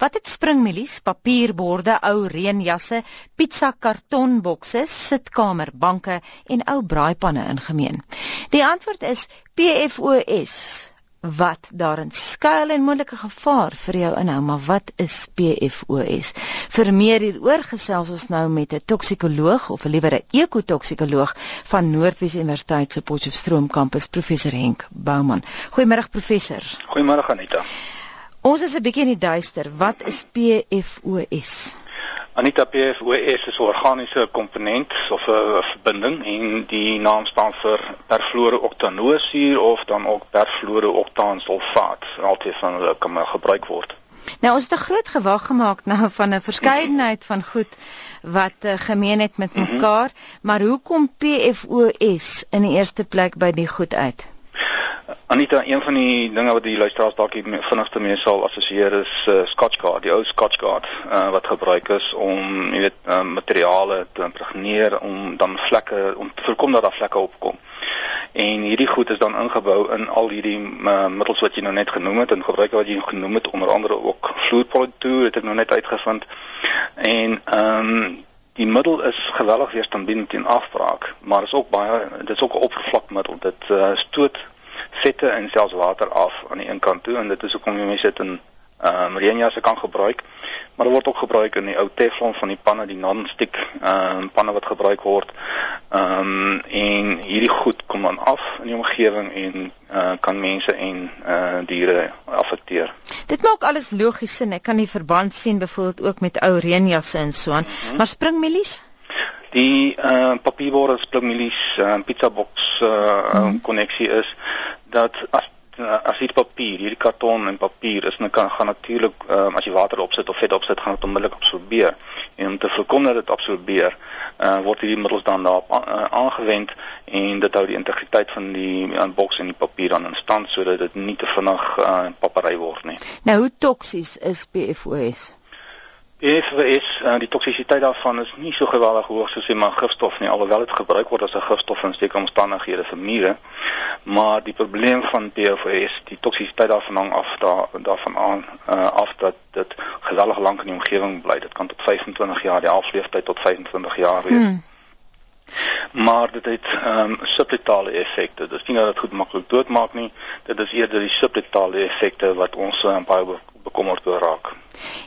Wat het springmelies, papierborde, ou reënjasse, pizza kartonbokse, sitkamerbanke en ou braaipanne in gemeen? Die antwoord is PFOS wat daarin skuil en moontlike gevaar vir jou inhou, maar wat is PFOS? Vir meer hieroor gesels ons nou met 'n toksikoloog of liewer 'n ekotoksikoloog van Noordwes Universiteit se Potchefstroom kampus, professor Henk Bouman. Goeiemôre professor. Goeiemôre Anita. Ons is 'n bietjie in die duister. Wat is PFOS? Anita PFOS is 'n organiese komponent of 'n verbinding en die naam staan vir perfluorooktanoosuur of dan ook perfluorooktaansulfaat. Altyd van hulle kan maar gebruik word. Nou ons het 'n groot gewag gemaak nou van 'n verskeidenheid van goed wat uh, gemeen het met mhm. mekaar, mm -hmm. maar hoe kom PFOS in die eerste plek by die goed uit? Anita, een van die dinge wat die luisteraars dalk vinnigste mee sal assosieer is uh, Scotchgard, die ou Scotchgard uh, wat gebruik is om, jy weet, uh, materiale te impregneer om dan vlekke om te voorkom dat daar vlekke opkom. En hierdie goed is dan ingebou in al hierdie uh, middels wat jy nou net genoem het en gebruik wat jy genoem het onder andere ook vloeipolitoer, het ek nou net uitgevind. En ehm um, die middel is geweldig weerstandig teen afbraak, maar is ook baie dit is ook 'n oppervlakmiddel. Dit uh, stoot vette en selfs water af aan die een kant toe en dit is hoekom jy mense dit in ehm um, reënjasse kan gebruik. Maar dit word ook gebruik in die ou teflon van die panne, die non-stick ehm um, panne wat gebruik word. Ehm um, en hierdie goed kom dan af in die omgewing en uh, kan mense en uh, diere affekteer. Dit maak alles logies sin. Ek kan die verband sien byvoorbeeld ook met ou reënjasse en so aan. Mm -hmm. Maar springmelies? Die uh, papierborde springmelies uh, pizza box uh, mm -hmm. koneksie is dat as as dit papier, hierdie karton en papier is, dan kan gaan natuurlik um, as jy water opsit of vet opsit, gaan dit onmiddellik absorbeer. En om te voorkom dat dit absorbeer, uh, word hierdie middels dan daarop uh, aangewend en dit hou die integriteit van die uh, boks en die papier dan in stand sodat dit nie te vinnig uh, papery word nie. Nou hoe toksies is PFOS? PFOS, uh, die toksisiteit daarvan is nie so geweldig hoog soos die man gifstof nie, alhoewel dit gebruik word as 'n gifstof in sekere omstandighede vir mure. Maar die probleem van PFOS, die toksisiteit daarvan hang af daar daarvan aan uh, af dat dit geweldig lank in die omgewing bly. Dit kan tot 25 jaar, die halfleeftyd tot 25 jaar wees. Hmm. Maar dit het ehm um, subletale effekte. Dit is nie dat dit goed maklik doodmaak nie. Dit is eerder die subletale effekte wat ons uh, baie bekommerd oor raak.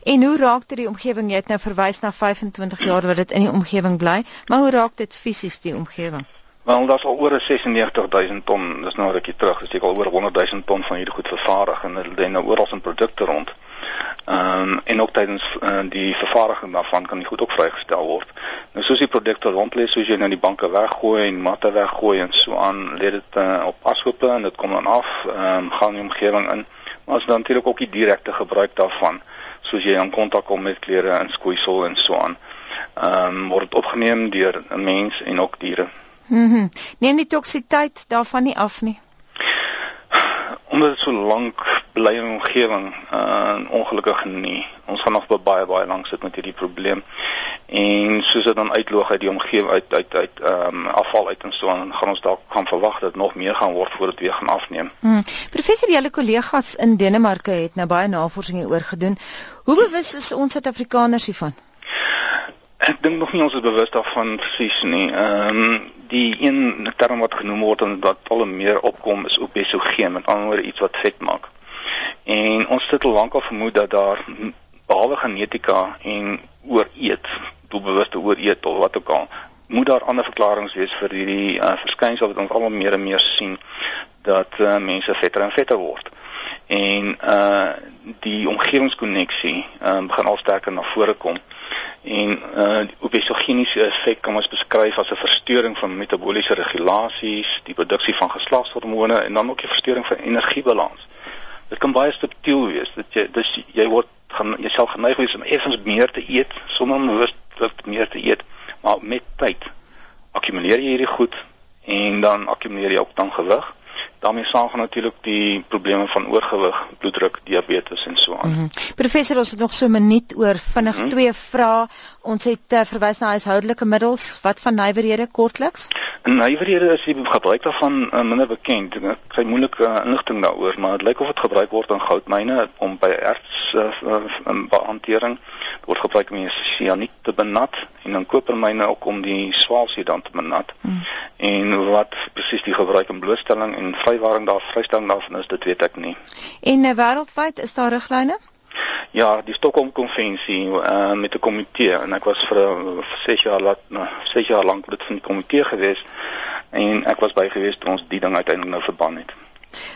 En hoe raak dit die omgewing? Jy het nou verwys na 25 jaar wat dit in die omgewing bly, maar hoe raak dit fisies die omgewing? Wel, daar's al oor 96000 ton, dis nou 'n rukkie terug, dis al oor 100000 ton van hierdie goed vervaardig en hulle doen nou oral in produkte rond. Ehm um, en ook tydens uh, die vervaardiging daarvan kan die goed ook vrygestel word. Nou soos die produkte rond lê, soos jy nou die banke weggooi en matte weggooi en so aan, lê dit uh, op ashope en dit kom dan af, ehm um, gaan die omgewing in. Maar as dan natuurlik ook die direkte gebruik daarvan soos jy in kontak kom met klere en skoeisel en so aan. Ehm um, word opgeneem deur 'n mens en ook diere. Mhm. Mm Neem die toksiteit daarvan nie af nie omdat dit so lank bly in omgewing uh ongelukkig nie. Ons gaan nog baie baie lank sit met hierdie probleem. En soos dit dan uitloog uit die omgewing uit uit uit ehm um, afval uit en so aan, gaan ons dalk gaan verwag dat nog meer gaan word voordat weer gaan afneem. Hmm. Professor, julle kollegas in Denemarke het nou baie navorsing hieroor gedoen. Hoe bewus is ons Suid-Afrikaners hiervan? Ek dink nog nie ons is bewus daarvan presies nie. Ehm um, die een term wat genoem word en wat al meer opkom is obesogeen, met ander woorde iets wat vet maak. En ons het al lankal vermoed dat daar behalwe genetika en ooreet, doelbewuste ooreet of wat ook al, moet daar ander verklaringe wees vir hierdie uh, verskynsel wat ons almal meer en meer sien dat uh, mense vetter en vetter word. En uh die omgewingskonneksie um, begin al sterker na vore kom en uh die obesogeniese effek kan ons beskryf as 'n verstoring van metabooliese regulasies, die produksie van geslagshormone en dan ook die verstoring van energiebalans. Dit kan baie subtiel wees. Dit jy dis jy word gaan jouself geneig wees om effens meer te eet sonder om bewuslik meer te eet, maar met tyd akkumuleer jy hierdie goed en dan akkumuleer jy ook dan gewig daarmee saamgaan natuurlik die probleme van oorgewig, bloeddruk, diabetes en so aan. Mm -hmm. Professor, ons het nog so 'n minuut oor vinnig mm -hmm. twee vrae. Ons het uh, verwys na huishoudelike middels. Wat van nywerhede kortliks? Nywerhede is die gebruik daarvan uh, minder bekend. Ek kry moeilike uh, inligting daaroor, maar dit lyk of dit gebruik word in goudmyne om by erts uh, uh, beantwoording word gebruik om die sianiet te benat en dan kopermyne ook om die swaalsee dan te benat. Mm. En wat presies die gebruik en blootstelling en vrywaring daar vrystelling daarvan is, dit weet ek nie. En uh, wêreldwyd is daar riglyne? Ja, die Stockholm konvensie uh, met 'n komitee en ek was vir 6 jaar laat 6 jaar lank lid van die komitee gewees en ek was by gewees toe ons die ding uiteindelik nou verbân het.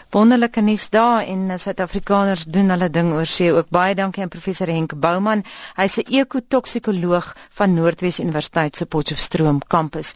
Wonderlike nuus daar en eh, Suid-Afrikaners doen hulle ding oor see ook. Baie dankie aan professor Henk Bouman. Hy's 'n ekotoksikoloog van Noordwes Universiteit se Potchefstroom kampus.